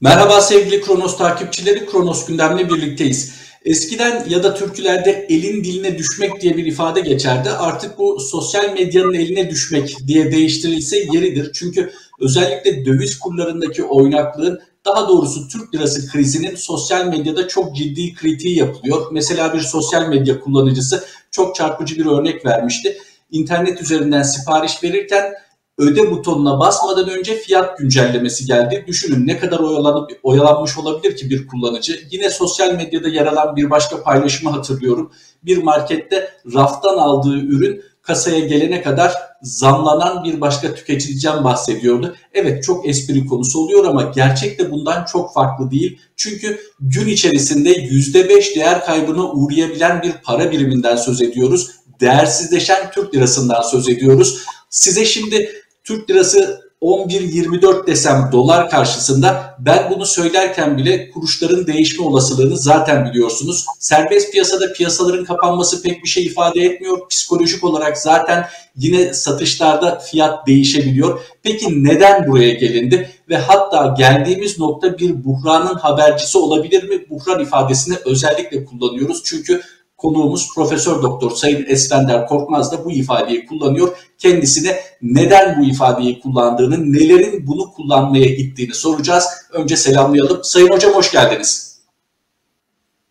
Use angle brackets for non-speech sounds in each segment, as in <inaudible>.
Merhaba sevgili Kronos takipçileri, Kronos gündemle birlikteyiz. Eskiden ya da türkülerde elin diline düşmek diye bir ifade geçerdi. Artık bu sosyal medyanın eline düşmek diye değiştirilse yeridir. Çünkü özellikle döviz kurlarındaki oynaklığın daha doğrusu Türk lirası krizinin sosyal medyada çok ciddi kritiği yapılıyor. Mesela bir sosyal medya kullanıcısı çok çarpıcı bir örnek vermişti. İnternet üzerinden sipariş verirken öde butonuna basmadan önce fiyat güncellemesi geldi. Düşünün ne kadar oyalanıp oyalanmış olabilir ki bir kullanıcı. Yine sosyal medyada yer alan bir başka paylaşımı hatırlıyorum. Bir markette raftan aldığı ürün kasaya gelene kadar zamlanan bir başka tüketiciden bahsediyordu. Evet çok espri konusu oluyor ama gerçek de bundan çok farklı değil. Çünkü gün içerisinde %5 değer kaybına uğrayabilen bir para biriminden söz ediyoruz. Değersizleşen Türk lirasından söz ediyoruz. Size şimdi Türk lirası 11.24 desem dolar karşısında ben bunu söylerken bile kuruşların değişme olasılığını zaten biliyorsunuz. Serbest piyasada piyasaların kapanması pek bir şey ifade etmiyor. Psikolojik olarak zaten yine satışlarda fiyat değişebiliyor. Peki neden buraya gelindi? Ve hatta geldiğimiz nokta bir buhranın habercisi olabilir mi? Buhran ifadesini özellikle kullanıyoruz. Çünkü Konuğumuz Profesör Doktor Sayın Eslender Korkmaz da bu ifadeyi kullanıyor. Kendisine neden bu ifadeyi kullandığını, nelerin bunu kullanmaya gittiğini soracağız. Önce selamlayalım. Sayın Hocam hoş geldiniz.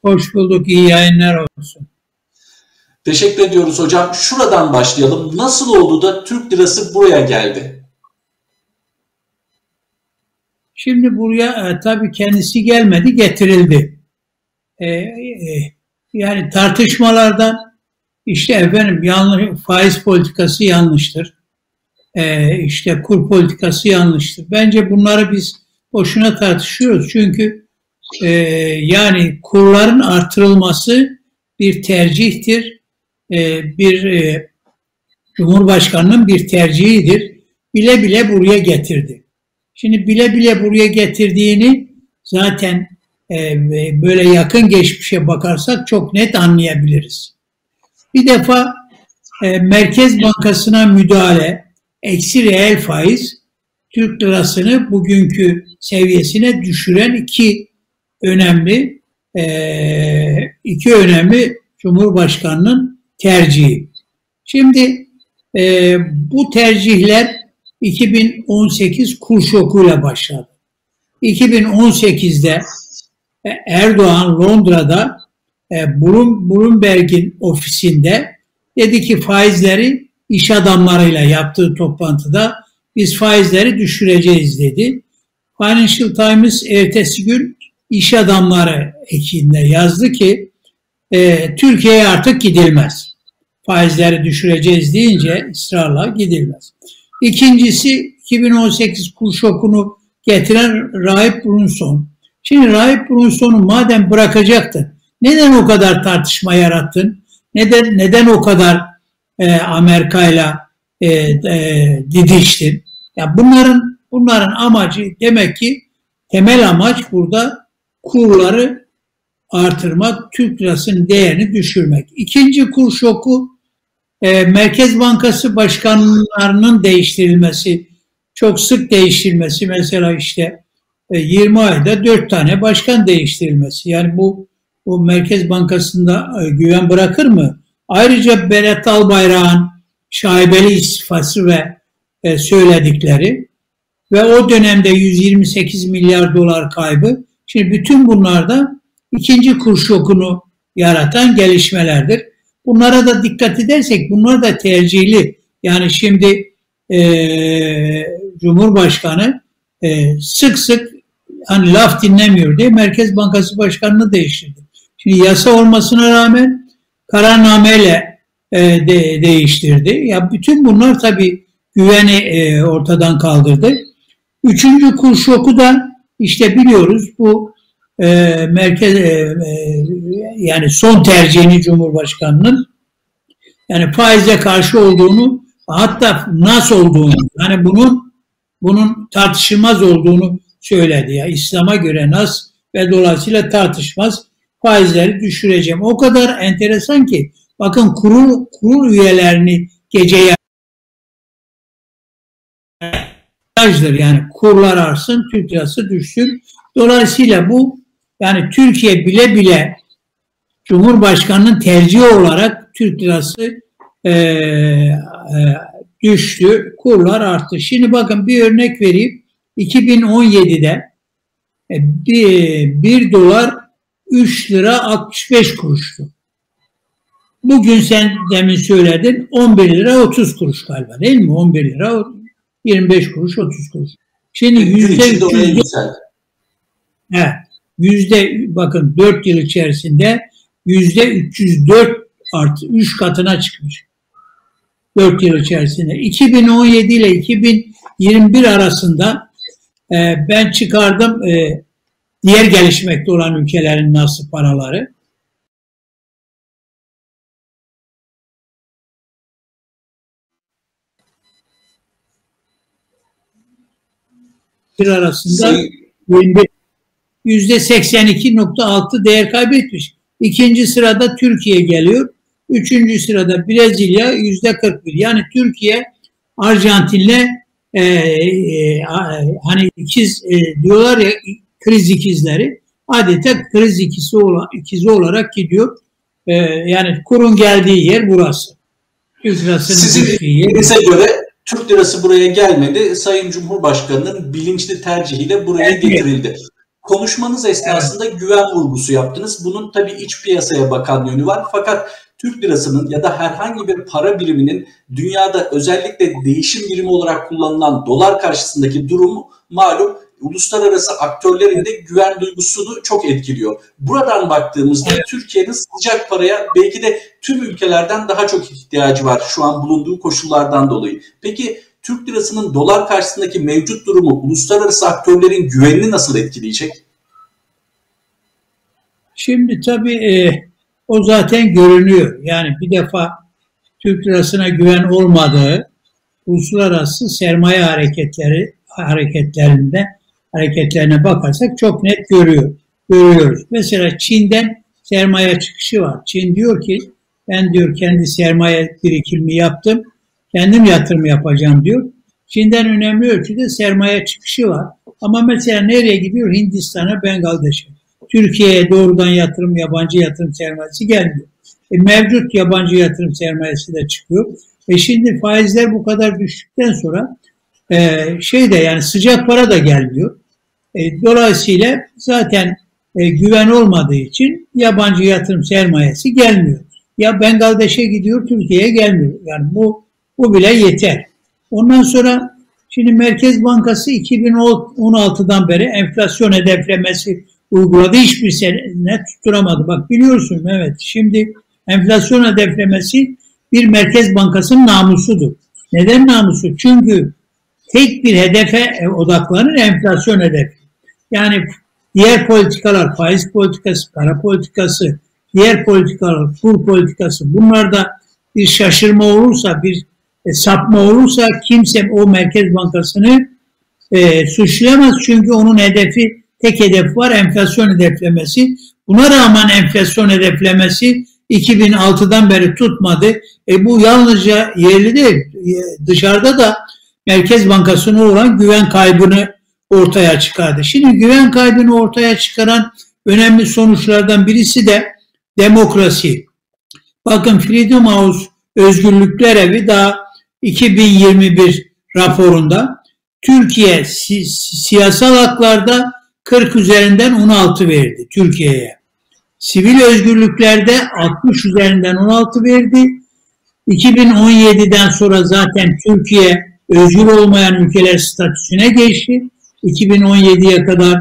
Hoş bulduk. İyi yayınlar olsun. Teşekkür ediyoruz hocam. Şuradan başlayalım. Nasıl oldu da Türk lirası buraya geldi? Şimdi buraya e, tabii kendisi gelmedi, getirildi. E, e, yani tartışmalardan işte efendim yanlış, faiz politikası yanlıştır. Ee, işte kur politikası yanlıştır. Bence bunları biz boşuna tartışıyoruz. Çünkü e, yani kurların artırılması bir tercihtir. E, bir e, Cumhurbaşkanının bir tercihidir. Bile bile buraya getirdi. Şimdi bile bile buraya getirdiğini zaten böyle yakın geçmişe bakarsak çok net anlayabiliriz. Bir defa e, Merkez Bankası'na müdahale, eksi reel faiz, Türk lirasını bugünkü seviyesine düşüren iki önemli e, iki önemli Cumhurbaşkanı'nın tercihi. Şimdi e, bu tercihler 2018 kur şokuyla başladı. 2018'de Erdoğan Londra'da e, Bloomberg'in ofisinde dedi ki faizleri iş adamlarıyla yaptığı toplantıda biz faizleri düşüreceğiz dedi. Financial Times ertesi gün iş adamları ekinde yazdı ki e, Türkiye'ye artık gidilmez. Faizleri düşüreceğiz deyince ısrarla gidilmez. İkincisi 2018 kur şokunu getiren Rahip Brunson Şimdi Rahip Brunson'u madem bırakacaktın, neden o kadar tartışma yarattın? Neden neden o kadar e, Amerika'yla e, e, didiştin? Ya bunların bunların amacı demek ki temel amaç burada kurları artırmak, Türk lirasının değerini düşürmek. İkinci kur şoku e, Merkez Bankası başkanlarının değiştirilmesi, çok sık değiştirilmesi. Mesela işte 20 e, ayda 4 tane başkan değiştirilmesi. Yani bu bu Merkez Bankası'nda e, güven bırakır mı? Ayrıca Berat Albayrak'ın şaibeli istifası ve e, söyledikleri ve o dönemde 128 milyar dolar kaybı. Şimdi bütün bunlar da ikinci kur şokunu yaratan gelişmelerdir. Bunlara da dikkat edersek bunlar da tercihli. Yani şimdi e, Cumhurbaşkanı e, sık sık hani laf dinlemiyor diye Merkez Bankası Başkanı'nı değiştirdi. Şimdi yasa olmasına rağmen kararnameyle e, de, değiştirdi. Ya bütün bunlar tabii güveni e, ortadan kaldırdı. Üçüncü kur şoku da işte biliyoruz bu e, merkez e, e, yani son tercihini Cumhurbaşkanı'nın yani faize karşı olduğunu hatta nasıl olduğunu yani bunun bunun tartışılmaz olduğunu söyledi ya. İslam'a göre nas ve dolayısıyla tartışmaz faizleri düşüreceğim. O kadar enteresan ki bakın kurul, kurul üyelerini geceye yani kurlar artsın, Türk lirası düşsün. Dolayısıyla bu yani Türkiye bile bile Cumhurbaşkanı'nın tercihi olarak Türk lirası e, e, düştü, kurlar arttı. Şimdi bakın bir örnek vereyim. 2017'de e, bir, 1 dolar 3 lira 65 kuruştu. Bugün sen demin söyledin 11 lira 30 kuruş galiba değil mi? 11 lira 25 kuruş 30 kuruş. Şimdi yüzde evet, yüzde bakın 4 yıl içerisinde yüzde 304 artı 3 katına çıkmış. 4 yıl içerisinde. 2017 ile 2021 arasında e, ben çıkardım e, diğer gelişmekte olan ülkelerin nasıl paraları. bir arasında yüzde 82.6 değer kaybetmiş. İkinci sırada Türkiye geliyor. Üçüncü sırada Brezilya yüzde 41. Yani Türkiye Arjantin'le e, e, hani ikiz e, diyorlar ya kriz ikizleri adeta kriz ikisi olan, ikizi olarak gidiyor. E, yani kurun geldiği yer burası. Türk Sizin yer. göre Türk lirası buraya gelmedi. Sayın Cumhurbaşkanı'nın bilinçli tercihiyle buraya evet. getirildi. Konuşmanız esnasında evet. güven vurgusu yaptınız. Bunun tabii iç piyasaya bakan yönü var. Fakat Türk lirasının ya da herhangi bir para biriminin dünyada özellikle değişim birimi olarak kullanılan dolar karşısındaki durumu malum uluslararası aktörlerin de güven duygusunu çok etkiliyor. Buradan baktığımızda evet. Türkiye'nin sıcak paraya belki de tüm ülkelerden daha çok ihtiyacı var şu an bulunduğu koşullardan dolayı. Peki Türk lirasının dolar karşısındaki mevcut durumu uluslararası aktörlerin güvenini nasıl etkileyecek? Şimdi tabii e, o zaten görünüyor. Yani bir defa Türk lirasına güven olmadığı uluslararası sermaye hareketleri hareketlerinde hareketlerine bakarsak çok net görüyor, görüyoruz. Mesela Çin'den sermaye çıkışı var. Çin diyor ki ben diyor kendi sermaye birikimi yaptım. Kendim yatırım yapacağım diyor. Çin'den önemli ölçüde sermaye çıkışı var. Ama mesela nereye gidiyor? Hindistan'a, Bangladeş'e. Türkiye'ye doğrudan yatırım, yabancı yatırım sermayesi gelmiyor. E, mevcut yabancı yatırım sermayesi de çıkıyor. E şimdi faizler bu kadar düştükten sonra e, şey de yani sıcak para da gelmiyor. E, dolayısıyla zaten e, güven olmadığı için yabancı yatırım sermayesi gelmiyor. Ya Bangladeş'e gidiyor, Türkiye'ye gelmiyor. Yani bu bu bile yeter. Ondan sonra şimdi Merkez Bankası 2016'dan beri enflasyon hedeflemesi uyguladı. Hiçbir sene tutturamadı. Bak biliyorsun evet şimdi enflasyon hedeflemesi bir Merkez Bankası'nın namusudur. Neden namusu? Çünkü tek bir hedefe odaklanır enflasyon hedefi. Yani diğer politikalar, faiz politikası, para politikası, diğer politikalar, kur politikası bunlarda bir şaşırma olursa, bir e, sapma olursa kimse o Merkez Bankası'nı e, suçlayamaz. Çünkü onun hedefi, tek hedef var enflasyon hedeflemesi. Buna rağmen enflasyon hedeflemesi 2006'dan beri tutmadı. E bu yalnızca yerli değil, e, dışarıda da Merkez Bankası'na olan güven kaybını ortaya çıkardı. Şimdi güven kaybını ortaya çıkaran önemli sonuçlardan birisi de demokrasi. Bakın Freedom House Özgürlükler Evi daha 2021 raporunda Türkiye si siyasal haklarda 40 üzerinden 16 verdi Türkiye'ye. Sivil özgürlüklerde 60 üzerinden 16 verdi. 2017'den sonra zaten Türkiye özgür olmayan ülkeler statüsüne geçti. 2017'ye kadar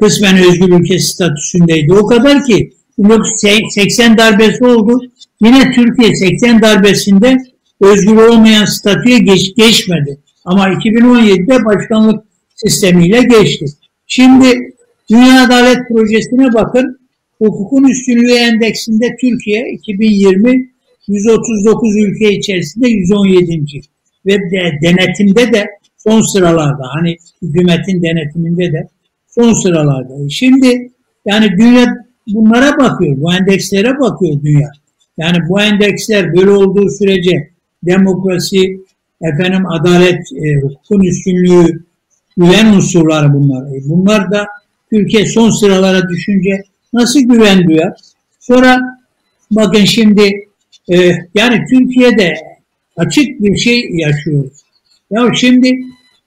kısmen özgür ülke statüsündeydi. O kadar ki 1980 darbesi oldu. Yine Türkiye 80 darbesinde özgür olmayan statüye geç, geçmedi. Ama 2017'de başkanlık sistemiyle geçti. Şimdi Dünya Adalet Projesi'ne bakın. Hukukun Üstünlüğü Endeksinde Türkiye 2020 139 ülke içerisinde 117. Ve de, denetimde de son sıralarda hani hükümetin denetiminde de son sıralarda. Şimdi yani dünya bunlara bakıyor, bu endekslere bakıyor dünya. Yani bu endeksler böyle olduğu sürece demokrasi, efendim adalet, e, hukukun üstünlüğü, güven unsurları bunlar. E, bunlar da Türkiye son sıralara düşünce nasıl güven duyar? Sonra bakın şimdi e, yani Türkiye'de açık bir şey yaşıyoruz. Ya şimdi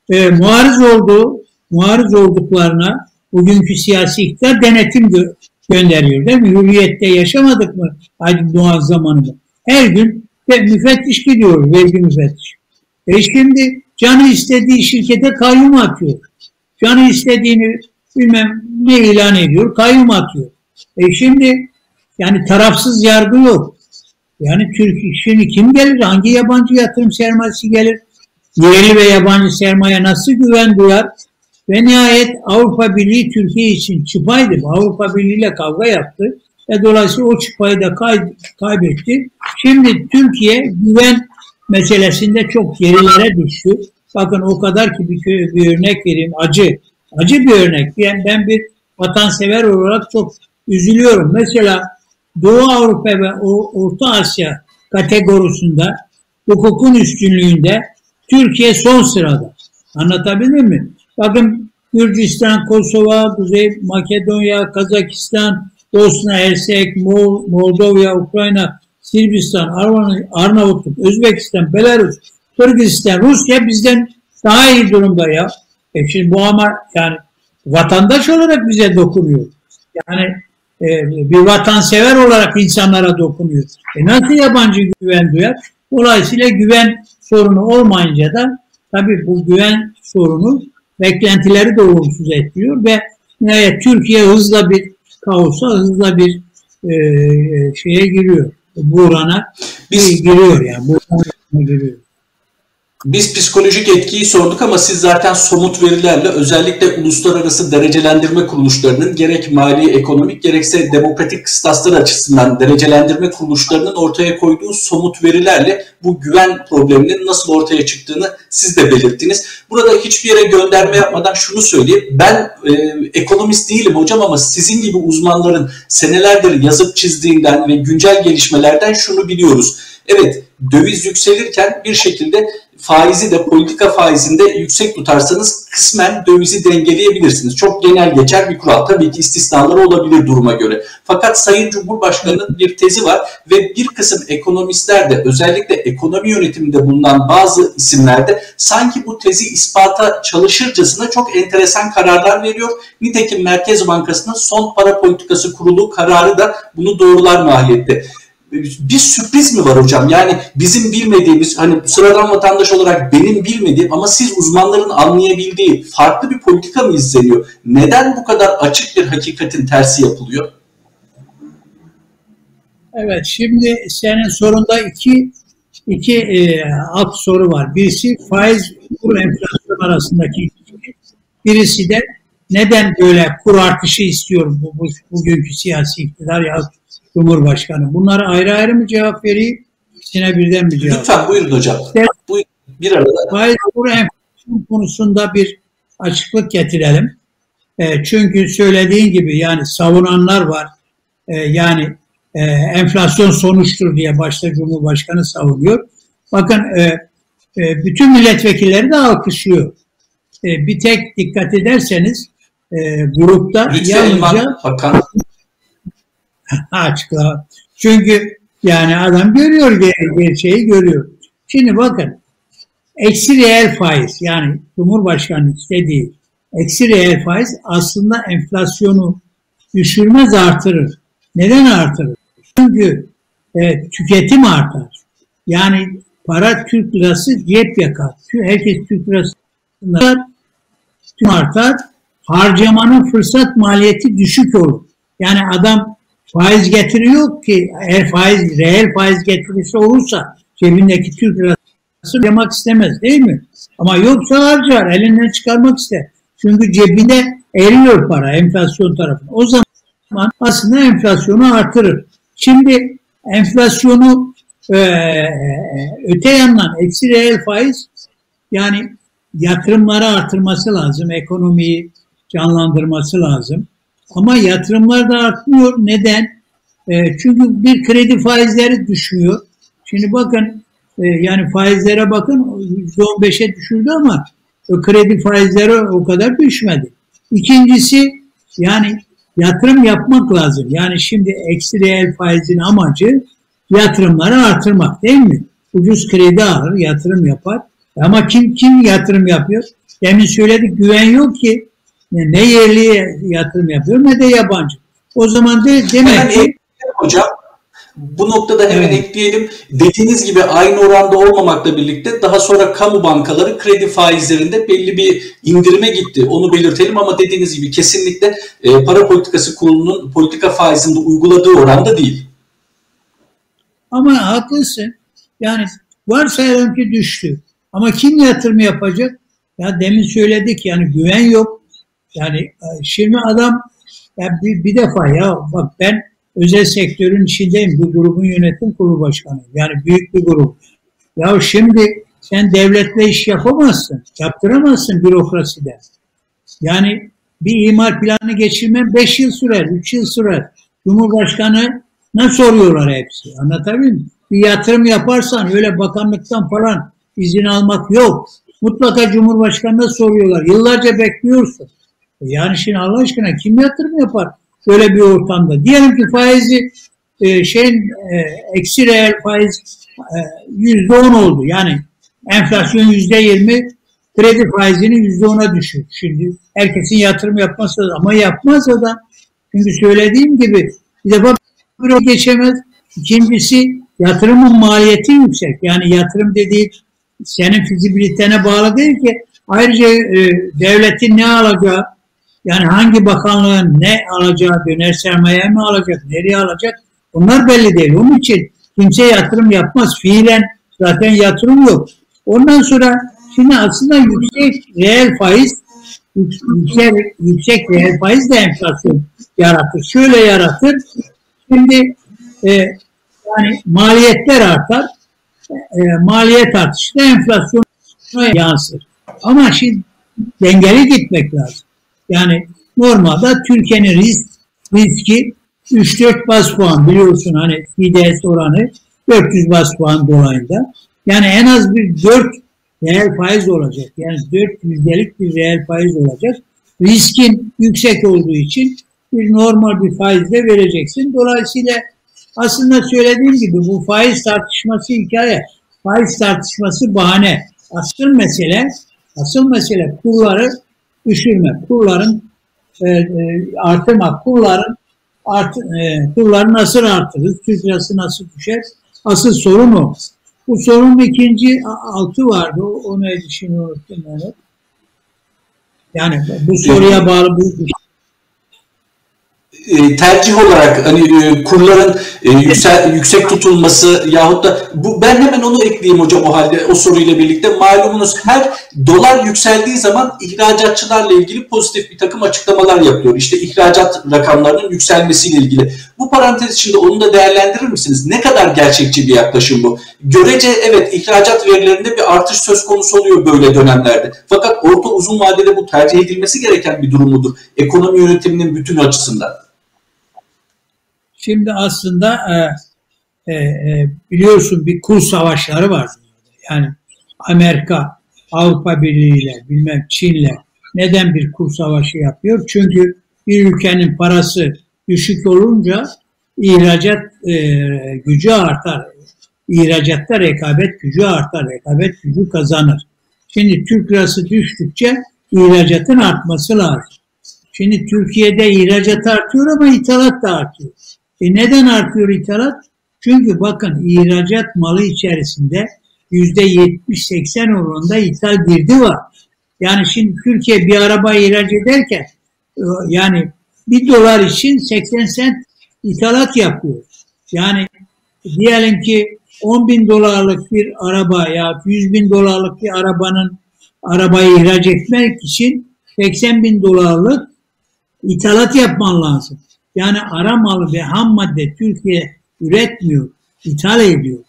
e, muarız olduğu, muarız olduklarına bugünkü siyasi iktidar denetim gö- gönderiyor değil mi? Hürriyette yaşamadık mı Aydın Doğan zamanında? Her gün de müfettiş gidiyor, vergi müfettiş. E şimdi canı istediği şirkete kayyum atıyor. Canı istediğini bilmem ne ilan ediyor, kayyum atıyor. E şimdi yani tarafsız yargı yok. Yani Türk şimdi kim gelir? Hangi yabancı yatırım sermayesi gelir? Yerli ve yabancı sermaye nasıl güven duyar? Ve nihayet Avrupa Birliği Türkiye için çıpaydı. Avrupa Birliği ile kavga yaptı. Ve dolayısıyla o çıpayı da kay, kaybetti. Şimdi Türkiye güven meselesinde çok gerilere düştü. Bakın o kadar ki bir, bir örnek vereyim. Acı. Acı bir örnek. Ben, ben bir vatansever olarak çok üzülüyorum. Mesela Doğu Avrupa ve Orta Asya kategorisinde hukukun üstünlüğünde Türkiye son sırada. Anlatabildim mi? Bakın Gürcistan, Kosova, Kuzey Makedonya, Kazakistan, Bosna, Hersek, Moldova, Ukrayna, Sırbistan, Arnavutluk, Özbekistan, Belarus, Kırgızistan, Rusya bizden daha iyi durumda ya. E şimdi bu ama yani vatandaş olarak bize dokunuyor. Yani e, bir vatansever olarak insanlara dokunuyor. E nasıl yabancı güven duyar? Dolayısıyla güven sorunu olmayınca da tabii bu güven sorunu beklentileri de olumsuz etkiliyor ve nihayet Türkiye hızla bir kaosa, hızla bir e, şeye giriyor. Buhrana Biz, giriyor yani. Buhrana giriyor. Biz psikolojik etkiyi sorduk ama siz zaten somut verilerle özellikle uluslararası derecelendirme kuruluşlarının gerek mali, ekonomik gerekse demokratik kıstaslar açısından derecelendirme kuruluşlarının ortaya koyduğu somut verilerle bu güven probleminin nasıl ortaya çıktığını siz de belirttiniz. Burada hiçbir yere gönderme yapmadan şunu söyleyeyim. Ben e, ekonomist değilim hocam ama sizin gibi uzmanların senelerdir yazıp çizdiğinden ve güncel gelişmelerden şunu biliyoruz. Evet döviz yükselirken bir şekilde faizi de politika faizinde yüksek tutarsanız kısmen dövizi dengeleyebilirsiniz. Çok genel geçer bir kural. Tabii ki istisnalar olabilir duruma göre. Fakat Sayın Cumhurbaşkanı'nın bir tezi var ve bir kısım ekonomistler de özellikle ekonomi yönetiminde bulunan bazı isimlerde sanki bu tezi ispata çalışırcasına çok enteresan kararlar veriyor. Nitekim Merkez Bankası'nın son para politikası kurulu kararı da bunu doğrular mahiyette bir sürpriz mi var hocam? Yani bizim bilmediğimiz hani sıradan vatandaş olarak benim bilmediğim ama siz uzmanların anlayabildiği farklı bir politika mı izleniyor? Neden bu kadar açık bir hakikatin tersi yapılıyor? Evet şimdi senin sorunda iki iki e, alt soru var. Birisi faiz kur enflasyon arasındaki ilişki. Birisi de neden böyle kur artışı istiyor bu, bu bugünkü siyasi iktidar ya Cumhurbaşkanı. Bunlara ayrı ayrı mı cevap vereyim? İkisine birden mi cevap Lütfen buyurun hocam. İşte, buyurun. Bir arada. Faiz kur enflasyon konusunda bir açıklık getirelim. E, çünkü söylediğin gibi yani savunanlar var. E, yani e, enflasyon sonuçtur diye başta Cumhurbaşkanı savunuyor. Bakın e, e, bütün milletvekilleri de alkışlıyor. E, bir tek dikkat ederseniz e, grupta Lütfen yalnızca Bakan açıklama. Çünkü yani adam görüyor gerçeği görüyor. Şimdi bakın eksi reel faiz yani Cumhurbaşkanı istediği eksi reel faiz aslında enflasyonu düşürmez artırır. Neden artırır? Çünkü e, tüketim artar. Yani para Türk lirası cep yakar. Herkes Türk lirası artar. Harcamanın fırsat maliyeti düşük olur. Yani adam faiz getiriyor ki eğer faiz, reel faiz getirisi olursa cebindeki Türk lirası yamak istemez değil mi? Ama yoksa harcar, elinden çıkarmak ister. Çünkü cebinde eriyor para enflasyon tarafına. O zaman aslında enflasyonu artırır. Şimdi enflasyonu e, öte yandan eksi reel faiz yani yatırımları artırması lazım. Ekonomiyi canlandırması lazım. Ama yatırımlar da artmıyor. Neden? E, çünkü bir kredi faizleri düşüyor. Şimdi bakın e, yani faizlere bakın %15'e düşürdü ama o kredi faizleri o kadar düşmedi. İkincisi Yani yatırım yapmak lazım. Yani şimdi eksi reel faizin amacı yatırımları artırmak değil mi? Ucuz kredi alır, yatırım yapar. Ama kim kim yatırım yapıyor? Demin söyledik güven yok ki. Ne yerli yatırım yapıyor ne de yabancı. O zaman de, demek ki hocam bu noktada hemen evet. ekleyelim. Dediğiniz gibi aynı oranda olmamakla birlikte daha sonra kamu bankaları kredi faizlerinde belli bir indirime gitti. Onu belirtelim ama dediğiniz gibi kesinlikle e, para politikası kurulunun politika faizinde uyguladığı oranda değil. Ama haklısın. Yani varsayalım ki düştü. Ama kim yatırım yapacak? Ya demin söyledik yani güven yok. Yani e, şimdi adam ya bir, bir defa ya bak ben özel sektörün içindeyim. Bir grubun yönetim kurulu başkanıyım. Yani büyük bir grup. Ya şimdi sen devletle iş yapamazsın. Yaptıramazsın bürokraside. Yani bir imar planı geçirmen 5 yıl sürer, 3 yıl sürer. Cumhurbaşkanı ne soruyorlar hepsi. Anlatabiliyor muyum? Bir yatırım yaparsan öyle bakanlıktan falan izin almak yok. Mutlaka Cumhurbaşkanı'na soruyorlar. Yıllarca bekliyorsun. E yani şimdi Allah aşkına kim yatırım yapar böyle bir ortamda? Diyelim ki faizi e, şeyin e, eksi reel faiz e, yüzde on oldu. Yani enflasyon yüzde yirmi kredi faizini yüzde ona düşür. Şimdi herkesin yatırım yapması ama yapmaz da çünkü söylediğim gibi bir defa büro geçemez. İkincisi yatırımın maliyeti yüksek. Yani yatırım dediği senin fizibilitene bağlı değil ki. Ayrıca e, devletin ne alacağı, yani hangi bakanlığın ne alacağı, döner sermaye mi alacak, nereye alacak bunlar belli değil. Onun için kimse yatırım yapmaz. Fiilen zaten yatırım yok. Ondan sonra şimdi aslında yüksek reel faiz yüksek, yüksek reel faiz de enflasyon yaratır. Şöyle yaratır. Şimdi e, yani maliyetler artar. E, maliyet artışı da enflasyona yansır. Ama şimdi dengeli gitmek lazım. Yani normalde Türkiye'nin risk, riski 3-4 bas puan biliyorsun hani FİDES oranı 400 bas puan dolayında. Yani en az bir 4 reel faiz olacak. Yani 4 yüzdelik bir reel faiz olacak. Riskin yüksek olduğu için bir normal bir faizle vereceksin. Dolayısıyla aslında söylediğim gibi bu faiz tartışması hikaye. Faiz tartışması bahane. Asıl mesele asıl mesele kurları düşürme, kurların e, e, artırmak, kurların art, e, kurları nasıl artırır, Türk lirası nasıl düşer? Asıl sorun o. Bu sorunun ikinci altı vardı. O, o neydi şimdi unuttum. Yani bu soruya bağlı bu e, tercih olarak hani e, kurların e, yüksel, yüksek tutulması yahut da bu ben hemen onu ekleyeyim hocam o halde o soruyla birlikte malumunuz her dolar yükseldiği zaman ihracatçılarla ilgili pozitif bir takım açıklamalar yapıyor. İşte ihracat rakamlarının yükselmesiyle ilgili. Bu parantez içinde onu da değerlendirir misiniz? Ne kadar gerçekçi bir yaklaşım bu? Görece evet ihracat verilerinde bir artış söz konusu oluyor böyle dönemlerde. Fakat orta uzun vadede bu tercih edilmesi gereken bir durum mudur? Ekonomi yönetiminin bütün açısından. Şimdi aslında e, e, e, biliyorsun bir kur savaşları var. Yani Amerika, Avrupa Birliği ile bilmem Çin'le neden bir kur savaşı yapıyor? Çünkü bir ülkenin parası düşük olunca ihracat e, gücü artar. İhracatta rekabet gücü artar, rekabet gücü kazanır. Şimdi Türk lirası düştükçe ihracatın artması lazım. Şimdi Türkiye'de ihracat artıyor ama ithalat da artıyor. E neden artıyor ithalat? Çünkü bakın ihracat malı içerisinde yüzde 70-80 oranında ithal girdi var. Yani şimdi Türkiye bir araba ihraç ederken e, yani bir dolar için 80 sent ithalat yapıyor. Yani diyelim ki 10 bin dolarlık bir araba ya 100 bin dolarlık bir arabanın arabayı ihraç etmek için 80 bin dolarlık ithalat yapman lazım. Yani ara malı ve ham madde Türkiye üretmiyor, ithal ediyor.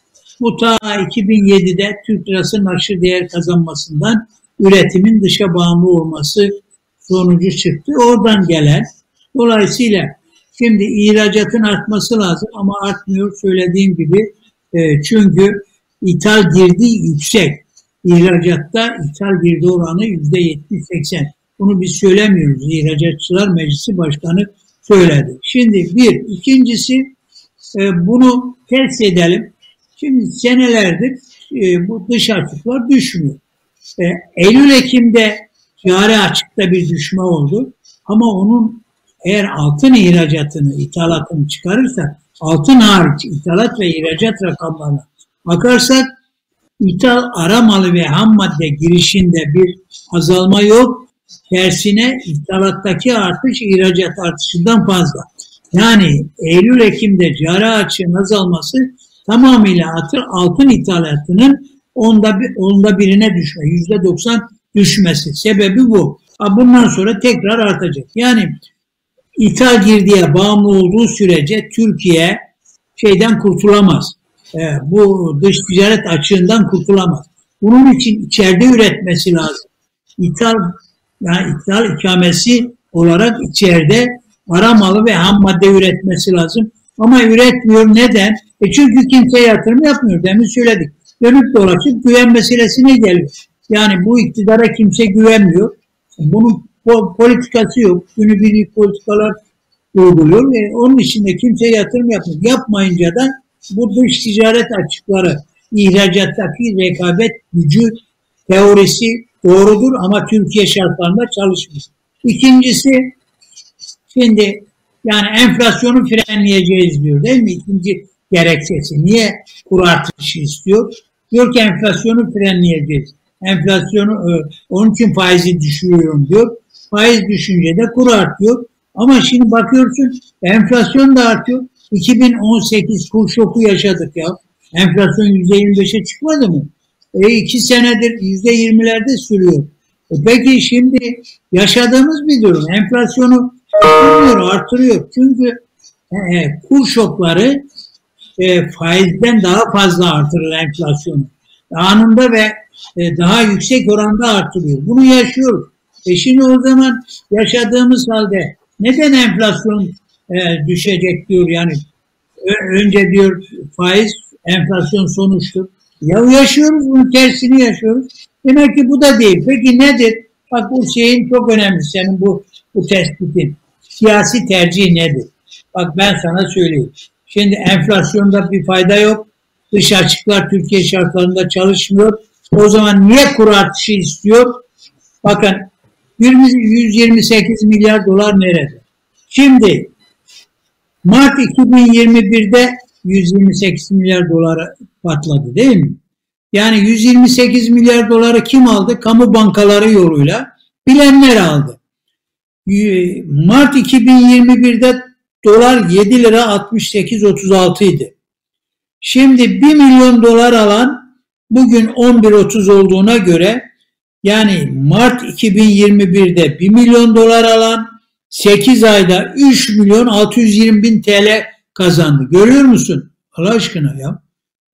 Bu ta 2007'de Türk lirasının aşırı değer kazanmasından üretimin dışa bağımlı olması sonucu çıktı. Oradan gelen dolayısıyla şimdi ihracatın artması lazım ama artmıyor söylediğim gibi e, çünkü ithal girdi yüksek. İhracatta ithal girdi oranı %70-80. Bunu biz söylemiyoruz. İhracatçılar Meclisi Başkanı söyledi. Şimdi bir. ikincisi e, bunu test edelim. Şimdi senelerdir e, bu dış açıklar düşmüyor. E, Eylül-Ekim'de cari açıkta bir düşme oldu. Ama onun eğer altın ihracatını, ithalatını çıkarırsak, altın hariç ithalat ve ihracat rakamlarına bakarsak, ithal ara malı ve ham madde girişinde bir azalma yok. Tersine ithalattaki artış ihracat artışından fazla. Yani Eylül-Ekim'de cari açığın azalması tamamıyla altın ithalatının onda, bir, onda birine düşme, yüzde doksan düşmesi. Sebebi bu. Bundan sonra tekrar artacak. Yani ithal girdiye bağımlı olduğu sürece Türkiye şeyden kurtulamaz. E, bu dış ticaret açığından kurtulamaz. Bunun için içeride üretmesi lazım. İthal yani ithal ikamesi olarak içeride para malı ve ham madde üretmesi lazım. Ama üretmiyor. Neden? E çünkü kimse yatırım yapmıyor. Demin söyledik. Dönüp dolaşıp güven meselesine geliyor. Yani bu iktidara kimse güvenmiyor. Bunun politikası yok. Günübirlik politikalar uyguluyor ve onun içinde kimse yatırım yapmıyor. Yapmayınca da bu dış ticaret açıkları, ihracattaki rekabet gücü teorisi doğrudur ama Türkiye şartlarında çalışmıyor. İkincisi şimdi yani enflasyonu frenleyeceğiz diyor değil mi? İkinci gerekçesi. Niye kur artışı istiyor? Diyor ki enflasyonu frenleyeceğiz. Enflasyonu e, onun için faizi düşürüyorum diyor. Faiz düşünce de kur artıyor. Ama şimdi bakıyorsun enflasyon da artıyor. 2018 kur şoku yaşadık ya. Enflasyon %25'e çıkmadı mı? E iki senedir %20'lerde sürüyor. E peki şimdi yaşadığımız bir durum. Enflasyonu artırıyor, artırıyor. Çünkü e, e, kur şokları e, faizden daha fazla artırır enflasyonu. Anında ve e, daha yüksek oranda artırıyor. Bunu yaşıyoruz. E şimdi o zaman yaşadığımız halde neden enflasyon e, düşecek diyor yani önce diyor faiz enflasyon sonuçtur. Ya yaşıyoruz bunun tersini yaşıyoruz. Demek ki bu da değil. Peki nedir? Bak bu şeyin çok önemli senin bu, bu tespitin. Siyasi tercih nedir? Bak ben sana söyleyeyim. Şimdi enflasyonda bir fayda yok. Dış açıklar Türkiye şartlarında çalışmıyor. O zaman niye kur artışı istiyor? Bakın 128 milyar dolar nerede? Şimdi Mart 2021'de 128 milyar dolara patladı değil mi? Yani 128 milyar doları kim aldı? Kamu bankaları yoluyla bilenler aldı. Mart 2021'de dolar 7 lira 68.36 idi. Şimdi 1 milyon dolar alan bugün 11.30 olduğuna göre yani Mart 2021'de 1 milyon dolar alan 8 ayda 3 milyon 620 bin TL kazandı. Görüyor musun? Allah aşkına ya.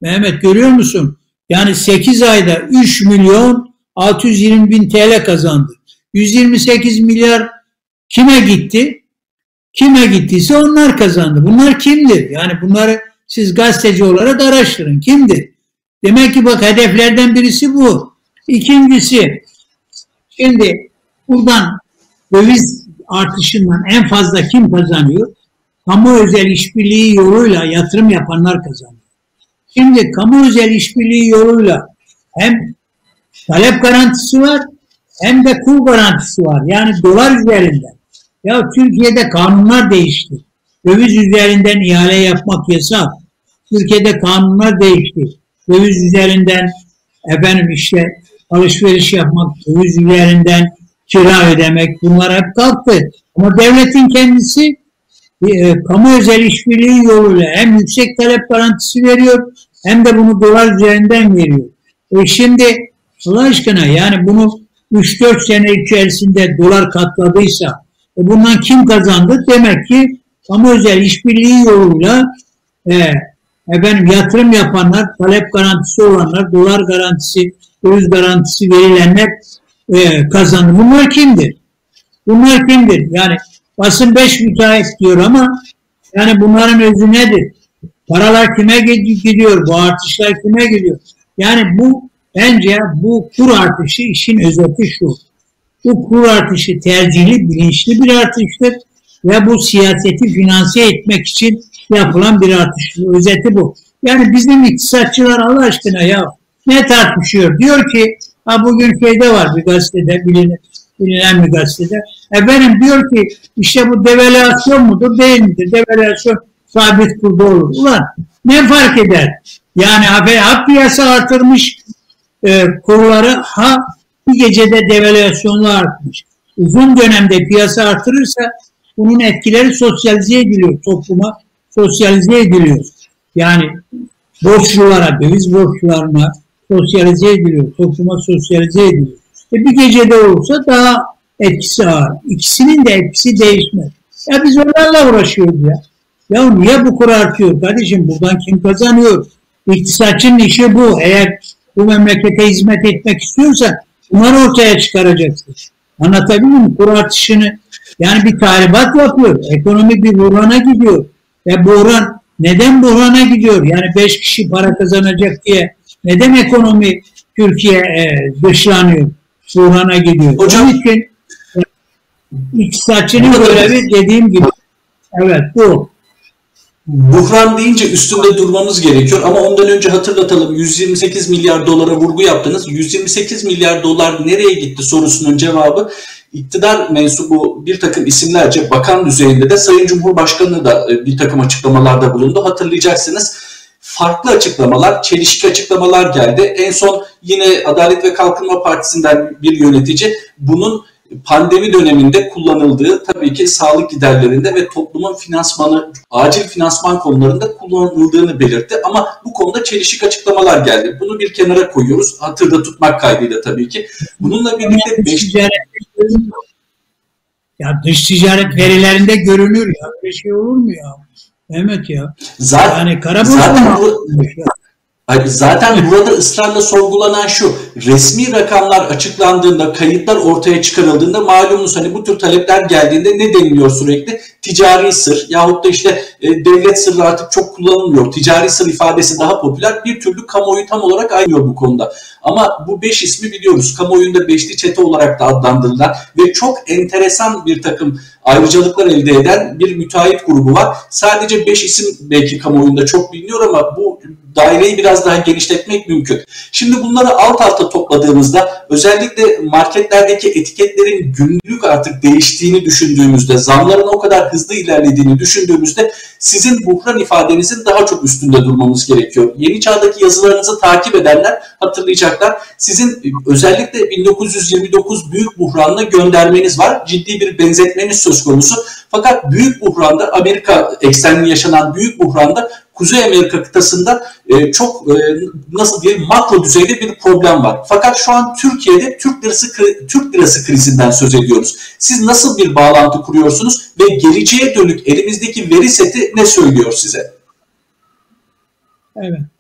Mehmet görüyor musun? Yani 8 ayda 3 milyon 620 bin TL kazandı. 128 milyar kime gitti? Kime gittiyse onlar kazandı. Bunlar kimdir? Yani bunları siz gazeteci olarak araştırın. Kimdir? Demek ki bak hedeflerden birisi bu. İkincisi şimdi buradan döviz artışından en fazla kim kazanıyor? Kamu özel işbirliği yoluyla yatırım yapanlar kazanıyor. Şimdi kamu özel işbirliği yoluyla hem talep garantisi var hem de kur garantisi var. Yani dolar üzerinden. Ya Türkiye'de kanunlar değişti. Döviz üzerinden ihale yapmak yasak. Türkiye'de kanunlar değişti. Döviz üzerinden efendim işte alışveriş yapmak, döviz üzerinden kira ödemek bunlar hep kalktı. Ama devletin kendisi e, kamu özel işbirliği yoluyla hem yüksek talep garantisi veriyor hem de bunu dolar üzerinden veriyor. E şimdi Allah aşkına yani bunu 3-4 sene içerisinde dolar katladıysa e bundan kim kazandı? Demek ki kamu özel işbirliği yoluyla e, efendim yatırım yapanlar, talep garantisi olanlar, dolar garantisi, döviz garantisi verilenler e, kazandı. Bunlar kimdir? Bunlar kimdir? Yani basın beş müteahhit diyor ama yani bunların özü nedir? Paralar kime gidiyor? Bu artışlar kime gidiyor? Yani bu bence bu kur artışı işin özeti şu. Bu kur artışı tercihli, bilinçli bir artıştır ve bu siyaseti finanse etmek için yapılan bir artış. Özeti bu. Yani bizim iktisatçılar Allah aşkına ya ne tartışıyor? Diyor ki ha bugün şeyde var bir gazetede bilinen, bilinen bir gazetede. Efendim diyor ki işte bu devalüasyon mudur değil midir? Devalüasyon sabit kurda olur. Ulan ne fark eder? Yani ha piyasa artırmış e, kurları ha bir gecede devalüasyonla artmış. Uzun dönemde piyasa artırırsa bunun etkileri sosyalize ediliyor topluma, sosyalize ediliyor. Yani borçlulara, döviz borçlularına sosyalize ediliyor, topluma sosyalize ediliyor. E bir gecede olursa daha etkisi ağır. İkisinin de etkisi değişmez. Ya biz onlarla uğraşıyoruz ya. Ya niye bu kur artıyor kardeşim? Buradan kim kazanıyor? İktisatçının işi bu. Eğer bu memlekete hizmet etmek istiyorsa bunları ortaya çıkaracaksın. Anlatabiliyor muyum? Kur artışını yani bir tahribat yapıyor. Ekonomi bir buhrana gidiyor. Ve buhran neden buhrana gidiyor? Yani beş kişi para kazanacak diye neden ekonomi Türkiye e, dışlanıyor? Buhrana gidiyor. Hocam, Onun için iktisatçının görevi dediğim gibi evet bu. Buhran deyince üstünde durmamız gerekiyor ama ondan önce hatırlatalım 128 milyar dolara vurgu yaptınız. 128 milyar dolar nereye gitti sorusunun cevabı iktidar mensubu bir takım isimlerce bakan düzeyinde de Sayın Cumhurbaşkanı da e, bir takım açıklamalarda bulundu. Hatırlayacaksınız farklı açıklamalar, çelişki açıklamalar geldi. En son yine Adalet ve Kalkınma Partisi'nden bir yönetici bunun pandemi döneminde kullanıldığı tabii ki sağlık giderlerinde ve toplumun finansmanı, acil finansman konularında kullanıldığını belirtti. Ama bu konuda çelişik açıklamalar geldi. Bunu bir kenara koyuyoruz. Hatırda tutmak kaydıyla tabii ki. Bununla birlikte... Dış ticaret, ya dış ticaret verilerinde görünür ya. Böyle şey olur mu ya? Evet ya. Zaten, yani kara zaten bu, Abi zaten burada ısrarla sorgulanan şu, resmi rakamlar açıklandığında, kayıtlar ortaya çıkarıldığında malumunuz hani bu tür talepler geldiğinde ne deniliyor sürekli? Ticari sır yahut da işte e, devlet sırrı artık çok kullanılmıyor. Ticari sır ifadesi daha popüler. Bir türlü kamuoyu tam olarak ayrılıyor bu konuda. Ama bu beş ismi biliyoruz. Kamuoyunda beşli çete olarak da adlandırılan ve çok enteresan bir takım ayrıcalıklar elde eden bir müteahhit grubu var. Sadece beş isim belki kamuoyunda çok biliniyor ama bu daireyi biraz daha genişletmek mümkün. Şimdi bunları alt alta topladığımızda özellikle marketlerdeki etiketlerin günlük artık değiştiğini düşündüğümüzde, zamların o kadar hızlı ilerlediğini düşündüğümüzde sizin buhran ifadenizin daha çok üstünde durmamız gerekiyor. Yeni çağdaki yazılarınızı takip edenler hatırlayacaklar. Sizin özellikle 1929 büyük buhranla göndermeniz var. Ciddi bir benzetmeniz söz konusu. Fakat büyük buhranda Amerika eksenli yaşanan büyük buhranda Kuzey Amerika kıtasında e, çok e, nasıl diyelim makro düzeyde bir problem var. Fakat şu an Türkiye'de Türk lirası Türk lirası krizinden söz ediyoruz. Siz nasıl bir bağlantı kuruyorsunuz ve geleceğe dönük elimizdeki veri seti ne söylüyor size? Evet.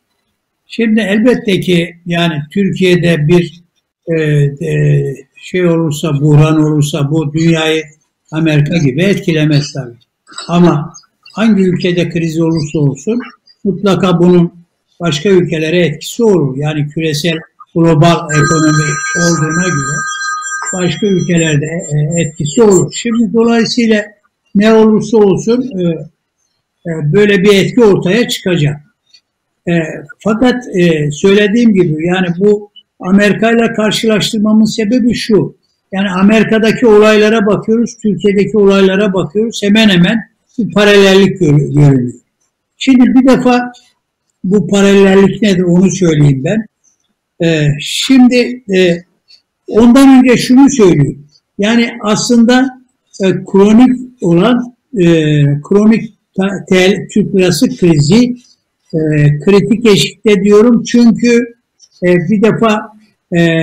Şimdi elbette ki yani Türkiye'de bir e, e, şey olursa, buhran olursa bu dünyayı Amerika gibi etkilemez tabii. Ama hangi ülkede kriz olursa olsun mutlaka bunun başka ülkelere etkisi olur. Yani küresel global ekonomi olduğuna göre başka ülkelerde e, etkisi olur. Şimdi dolayısıyla ne olursa olsun e, e, böyle bir etki ortaya çıkacak. Fakat söylediğim gibi yani bu Amerika ile karşılaştırmamın sebebi şu. Yani Amerika'daki olaylara bakıyoruz, Türkiye'deki olaylara bakıyoruz. Hemen hemen bir paralellik görünüyor. Şimdi bir defa bu paralellik nedir onu söyleyeyim ben. Ee, şimdi e, ondan önce şunu söyleyeyim. Yani aslında e, kronik olan e, kronik tel, Türk lirası krizi e, kritik eşikte diyorum. Çünkü e, bir defa e,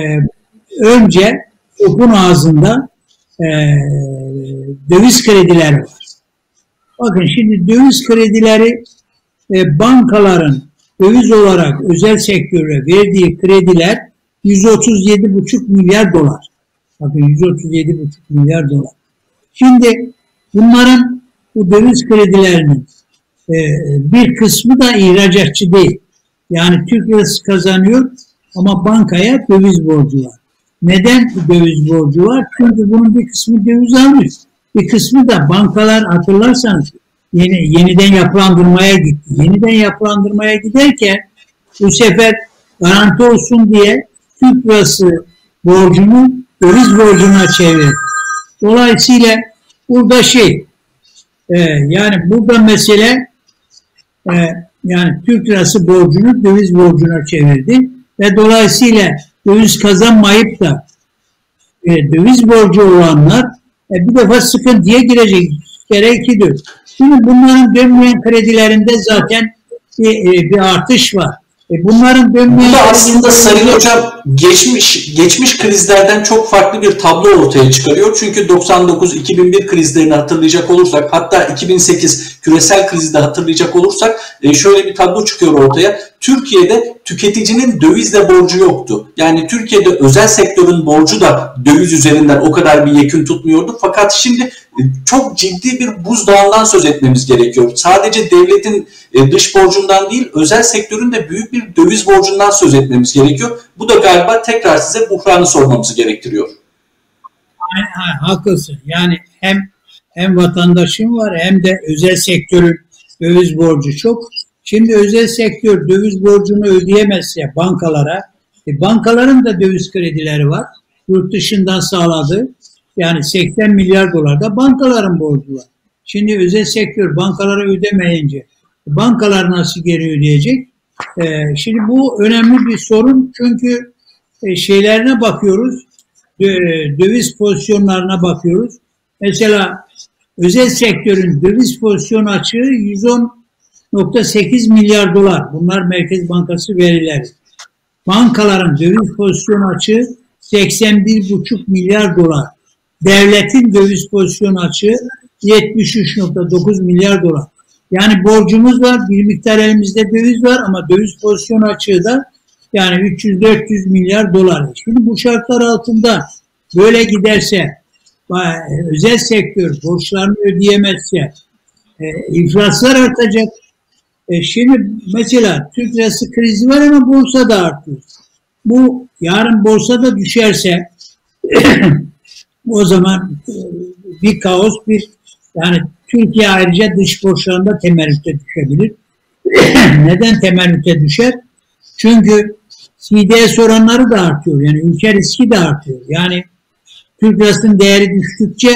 önce topun ağzında e, döviz krediler var. Bakın şimdi döviz kredileri e, bankaların döviz olarak özel sektöre verdiği krediler 137,5 milyar dolar. Bakın 137,5 milyar dolar. Şimdi bunların bu döviz kredilerinin bir kısmı da ihracatçı değil. Yani Türk lirası kazanıyor ama bankaya döviz borcu var. Neden döviz borcu var? Çünkü bunun bir kısmı döviz almış. Bir kısmı da bankalar hatırlarsanız yeni, yeniden yapılandırmaya gitti. Yeniden yapılandırmaya giderken bu sefer garanti olsun diye Türk lirası borcunu döviz borcuna çevirdi. Dolayısıyla burada şey e, yani burada mesele e, yani Türk lirası borcunu döviz borcuna çevirdi ve dolayısıyla döviz kazanmayıp da e, döviz borcu olanlar e, bir defa sıkıntıya girecek gerekidir. Şimdi bunların dönmeyen kredilerinde zaten bir, e, bir artış var. E bunların dönmeyen... Bu da aslında Sayın Hocam geçmiş geçmiş krizlerden çok farklı bir tablo ortaya çıkarıyor. Çünkü 99-2001 krizlerini hatırlayacak olursak hatta 2008 küresel krizi de hatırlayacak olursak e, şöyle bir tablo çıkıyor ortaya. Türkiye'de tüketicinin dövizle borcu yoktu. Yani Türkiye'de özel sektörün borcu da döviz üzerinden o kadar bir yekün tutmuyordu. Fakat şimdi e, çok ciddi bir buzdağından söz etmemiz gerekiyor. Sadece devletin e, dış borcundan değil, özel sektörün de büyük bir döviz borcundan söz etmemiz gerekiyor. Bu da galiba tekrar size buhranı sormamızı gerektiriyor. Haklısın. Yani hem hem vatandaşın var hem de özel sektörün döviz borcu çok. Şimdi özel sektör döviz borcunu ödeyemezse bankalara, e bankaların da döviz kredileri var. Yurt dışından sağladı. Yani 80 milyar dolar da bankaların borcu var. Şimdi özel sektör bankalara ödemeyince bankalar nasıl geri ödeyecek? Ee, şimdi bu önemli bir sorun çünkü e, şeylerine bakıyoruz, döviz pozisyonlarına bakıyoruz. Mesela özel sektörün döviz pozisyon açığı 110.8 milyar dolar. Bunlar Merkez Bankası verileri. Bankaların döviz pozisyon açığı 81,5 milyar dolar. Devletin döviz pozisyon açığı 73.9 milyar dolar. Yani borcumuz var, bir miktar elimizde döviz var ama döviz pozisyon açığı da yani 300-400 milyar dolar. Şimdi bu şartlar altında böyle giderse özel sektör borçlarını ödeyemezse e, iflaslar artacak. E, şimdi mesela Türk lirası krizi var ama borsa da artıyor. Bu yarın borsa da düşerse <clears throat> o zaman e, bir kaos bir yani Türkiye ayrıca dış borçlarında temerrüte düşebilir. <clears throat> Neden temerrüte düşer? Çünkü CDS oranları da artıyor. Yani ülke riski de artıyor. Yani Türk lirasının değeri düştükçe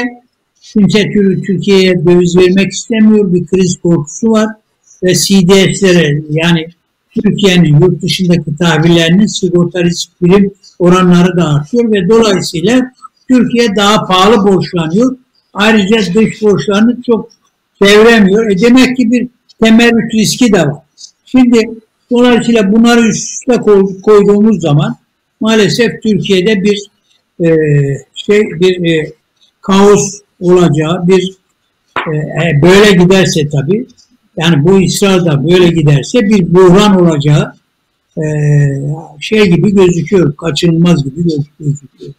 kimse Türkiye'ye döviz vermek istemiyor. Bir kriz korkusu var. Ve CDS'lere yani Türkiye'nin yurt dışındaki tahvillerinin sigorta risk birim oranları da artıyor ve dolayısıyla Türkiye daha pahalı borçlanıyor. Ayrıca dış borçlarını çok çevremiyor. E demek ki bir temerrüt riski de var. Şimdi dolayısıyla bunları üst üste koyduğumuz zaman maalesef Türkiye'de bir e, şey bir e, kaos olacağı bir e, e böyle giderse tabii yani bu ısrarda böyle giderse bir buhran olacağı e, şey gibi gözüküyor, kaçınılmaz gibi gözüküyor.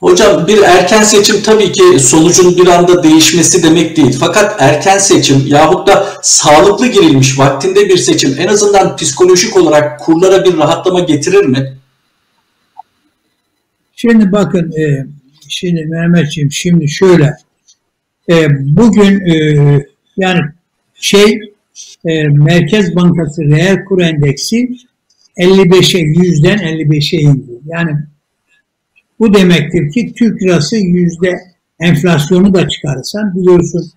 Hocam bir erken seçim tabii ki sonucun bir anda değişmesi demek değil. Fakat erken seçim yahut da sağlıklı girilmiş vaktinde bir seçim en azından psikolojik olarak kurlara bir rahatlama getirir mi? Şimdi bakın e, şimdi Mehmetciğim şimdi şöyle e, bugün e, yani şey Merkez Bankası reel kur endeksi 55'e yüzden 55'e indi. Yani bu demektir ki Türk lirası yüzde enflasyonu da çıkarırsan biliyorsun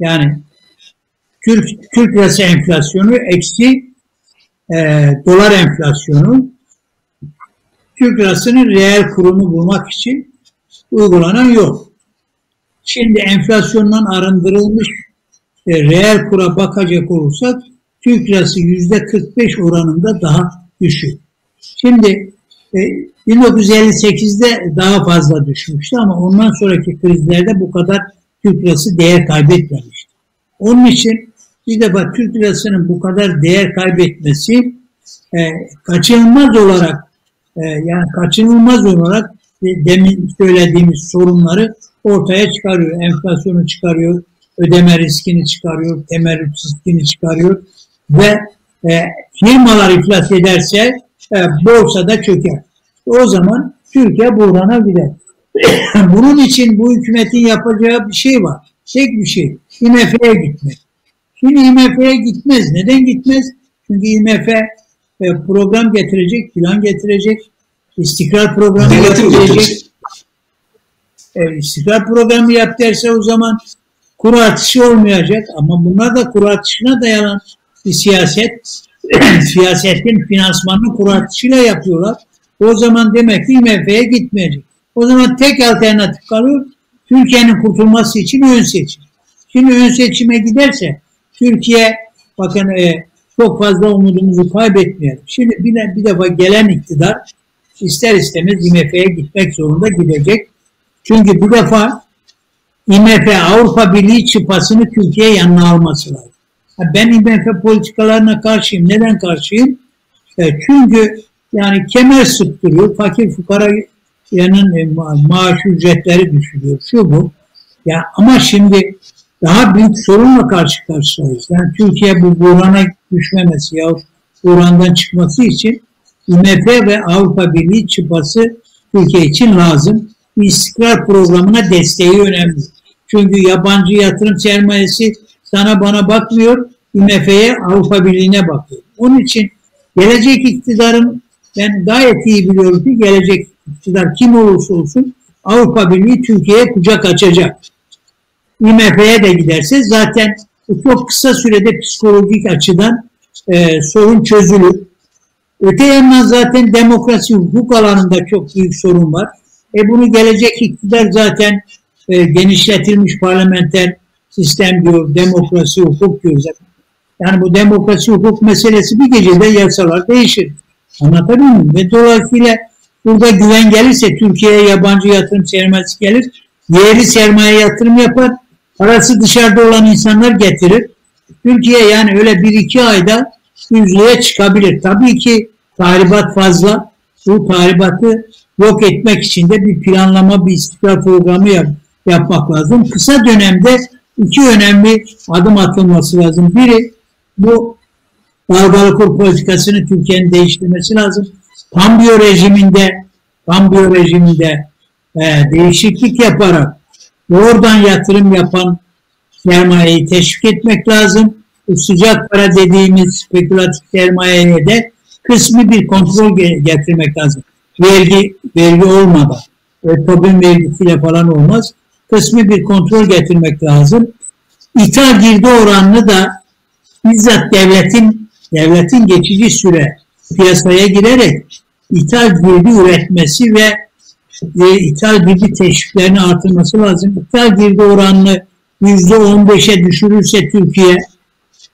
yani Türk, Türk lirası enflasyonu eksi e, dolar enflasyonu Türk lirasının reel kurunu bulmak için uygulanan yol. Şimdi enflasyondan arındırılmış e, reel kura bakacak olursak Türk lirası yüzde 45 oranında daha düşük. Şimdi e, 1958'de daha fazla düşmüştü ama ondan sonraki krizlerde bu kadar Türk lirası değer kaybetmemişti. Onun için bir defa Türk lirasının bu kadar değer kaybetmesi e, kaçınılmaz olarak e, yani kaçınılmaz olarak e, demin söylediğimiz sorunları ortaya çıkarıyor. Enflasyonu çıkarıyor, ödeme riskini çıkarıyor, temerrüt riskini çıkarıyor ve e, firmalar iflas ederse e, borsada çöker. O zaman Türkiye buhrana gider. <coughs> Bunun için bu hükümetin yapacağı bir şey var. Tek bir şey. IMF'ye gitmek. Şimdi IMF'ye gitmez. Neden gitmez? Çünkü IMF e, program getirecek, plan getirecek, istikrar programı Denetim getirecek. E, istikrar programı yap derse o zaman kur artışı olmayacak ama bunlar da kur artışına dayanan bir siyaset. <clears throat> Siyasetin finansmanını kur artışıyla yapıyorlar. O zaman demek ki IMF'ye gitmeyecek. O zaman tek alternatif kalıyor Türkiye'nin kurtulması için ön seçim. Şimdi ön seçime giderse Türkiye bakın e, çok fazla umudumuzu kaybetmeyelim. Şimdi bir, bir defa gelen iktidar ister istemez IMF'ye gitmek zorunda gidecek. Çünkü bir defa IMF Avrupa Birliği çıpasını Türkiye yanına alması lazım. Ben IMF politikalarına karşıyım. Neden karşıyım? E, çünkü yani kemer sıktırıyor. Fakir fukara yanın e, ma maaş ücretleri düşürüyor. Şu bu. Ya ama şimdi daha büyük sorunla karşı karşıyayız. Yani Türkiye bu buhrana düşmemesi ya buhrandan çıkması için IMF ve Avrupa Birliği çıpası Türkiye için lazım. İstikrar programına desteği önemli. Çünkü yabancı yatırım sermayesi sana bana bakmıyor, IMF'ye Avrupa Birliği'ne bakıyor. Onun için gelecek iktidarın ben gayet iyi biliyorum ki gelecek iktidar kim olursa olsun Avrupa Birliği Türkiye'ye kucak açacak. IMF'ye de giderse zaten çok kısa sürede psikolojik açıdan e, sorun çözülür. Öte yandan zaten demokrasi hukuk alanında çok büyük sorun var. E bunu gelecek iktidar zaten e, genişletilmiş parlamenter sistem diyor, demokrasi hukuk diyor zaten. Yani bu demokrasi hukuk meselesi bir gecede yasalar değişir. Anlatabiliyor muyum? Ve dolayısıyla burada güven gelirse Türkiye'ye yabancı yatırım sermayesi gelir. Yerli sermaye yatırım yapar. Parası dışarıda olan insanlar getirir. Türkiye yani öyle bir iki ayda yüzlüğe çıkabilir. Tabii ki tahribat fazla. Bu tahribatı yok etmek için de bir planlama, bir istikrar programı yap, yapmak lazım. Kısa dönemde iki önemli adım atılması lazım. Biri bu dalgalı politikasını Türkiye'nin değiştirmesi lazım. Kambiyo rejiminde kambiyo rejiminde e, değişiklik yaparak oradan yatırım yapan sermayeyi teşvik etmek lazım. Bu sıcak para dediğimiz spekülatif sermayeye de kısmi bir kontrol getirmek lazım. Vergi, vergi olmadan, e, Tobin vergisiyle falan olmaz. Kısmi bir kontrol getirmek lazım. İthal girdi oranını da bizzat devletin devletin geçici süre piyasaya girerek ithal girdi üretmesi ve e, ithal girdi teşviklerini artırması lazım. İthal girdi oranını yüzde on beşe düşürürse Türkiye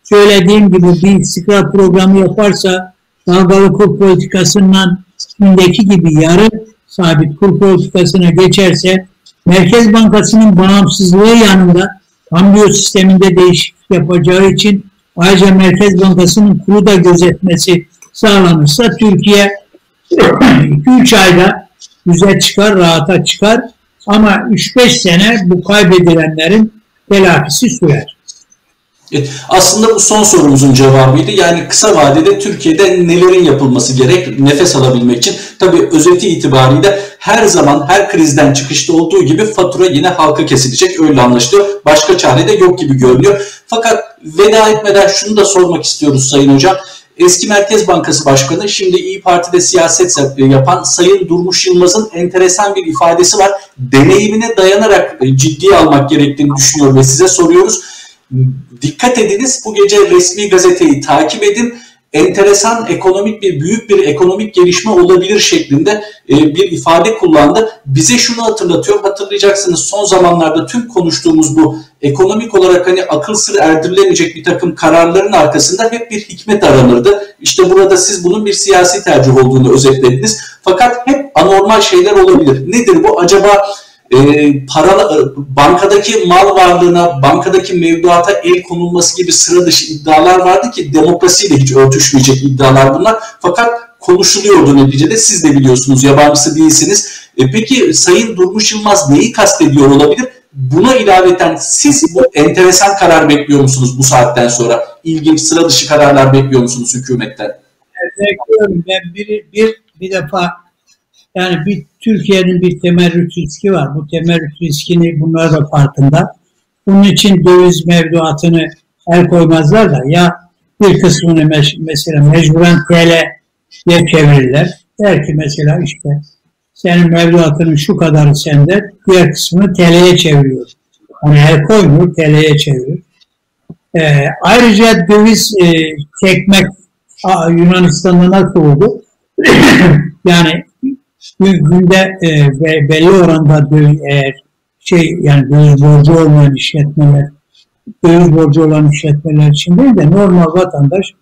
söylediğim gibi bir istikrar programı yaparsa dalgalı kur politikasından Çin'deki gibi yarı sabit kur politikasına geçerse Merkez Bankası'nın bağımsızlığı yanında kambiyo sisteminde değişiklik yapacağı için ayrıca Merkez Bankası'nın kuru da gözetmesi sağlanırsa Türkiye <clears throat> 2-3 ayda düze çıkar, rahata çıkar ama 3-5 sene bu kaybedilenlerin telafisi sürer. Evet, aslında bu son sorumuzun cevabıydı. Yani kısa vadede Türkiye'de nelerin yapılması gerek nefes alabilmek için. Tabii özeti itibariyle her zaman her krizden çıkışta olduğu gibi fatura yine halka kesilecek. Öyle anlaşılıyor. Başka çare de yok gibi görünüyor. Fakat veda etmeden şunu da sormak istiyoruz Sayın Hocam. Eski Merkez Bankası Başkanı, şimdi İyi Parti'de siyaset yapan Sayın Durmuş Yılmaz'ın enteresan bir ifadesi var. Deneyimine dayanarak ciddiye almak gerektiğini düşünüyor ve size soruyoruz dikkat ediniz bu gece resmi gazeteyi takip edin. Enteresan ekonomik bir büyük bir ekonomik gelişme olabilir şeklinde e, bir ifade kullandı. Bize şunu hatırlatıyor. Hatırlayacaksınız son zamanlarda tüm konuştuğumuz bu ekonomik olarak hani akıl sır erdirilemeyecek bir takım kararların arkasında hep bir hikmet aranırdı. İşte burada siz bunun bir siyasi tercih olduğunu özetlediniz. Fakat hep anormal şeyler olabilir. Nedir bu? Acaba e, para, bankadaki mal varlığına, bankadaki mevduata el konulması gibi sıra dışı iddialar vardı ki demokrasiyle hiç örtüşmeyecek iddialar bunlar. Fakat konuşuluyordu neticede. Siz de biliyorsunuz, yabancısı değilsiniz. E, peki Sayın Durmuş Yılmaz neyi kastediyor olabilir? Buna ilaveten siz bu enteresan karar bekliyor musunuz bu saatten sonra? İlginç sıra dışı kararlar bekliyor musunuz hükümetten? Bekliyorum. Ben bir, bir, bir defa Yani bir Türkiye'nin bir temerrüt riski var. Bu temerrüt riskini bunlar da farkında. Bunun için döviz mevduatını el koymazlar da ya bir kısmını mesela mecburen TL'ye çevirirler. Der ki mesela işte senin mevduatının şu kadarı sende, diğer kısmını TL'ye çeviriyor. Hani el koymuyor, TL'ye çeviriyor. Ee, ayrıca döviz e, çekmek Yunanistan'da nasıl oldu? <clears throat> yani günde e, belli oranda eğer şey yani döviz borcu olmayan işletmeler, döviz borcu olan işletmeler için değil de normal vatandaş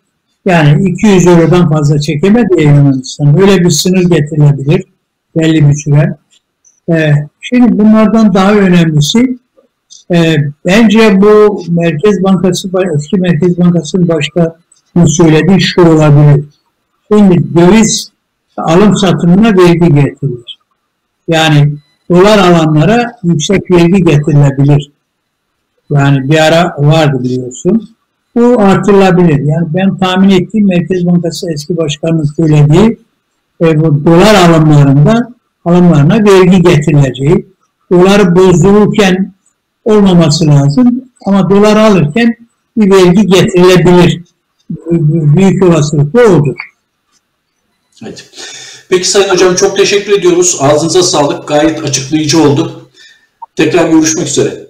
yani 200 eurodan fazla çekemedi Yunanistan. Öyle bir sınır getirilebilir belli bir süre. Ee, şimdi bunlardan daha önemlisi e, bence bu Merkez Bankası, eski Merkez Bankası'nın başka söylediği şu olabilir. Şimdi döviz alım satımına vergi getirilir. Yani dolar alanlara yüksek vergi getirilebilir. Yani bir ara vardı biliyorsun. Bu artırılabilir. Yani ben tahmin ettiğim Merkez Bankası eski başkanının söylediği e, bu dolar alımlarında alımlarına vergi getirileceği. Doları bozdururken olmaması lazım ama dolar alırken bir vergi getirilebilir. Büyük olasılıkla odur. Evet. Peki Sayın Hocam çok teşekkür ediyoruz. Ağzınıza sağlık. Gayet açıklayıcı oldu. Tekrar görüşmek üzere.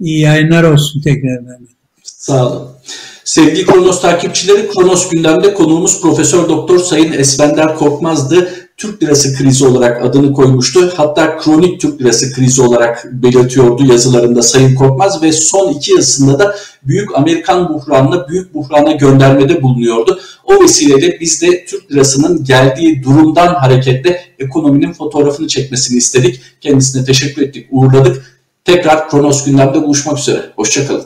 İyi yayınlar olsun tekrar. Sağ olun. Sevgili Kronos takipçileri, Kronos gündemde konuğumuz Profesör Doktor Sayın Esbender Korkmaz'dı. Türk lirası krizi olarak adını koymuştu. Hatta kronik Türk lirası krizi olarak belirtiyordu yazılarında Sayın Korkmaz ve son iki yazısında da büyük Amerikan buhranına, büyük buhrana göndermede bulunuyordu. O vesileyle biz de Türk lirasının geldiği durumdan hareketle ekonominin fotoğrafını çekmesini istedik. Kendisine teşekkür ettik, uğurladık. Tekrar Kronos gündemde buluşmak üzere. Hoşçakalın.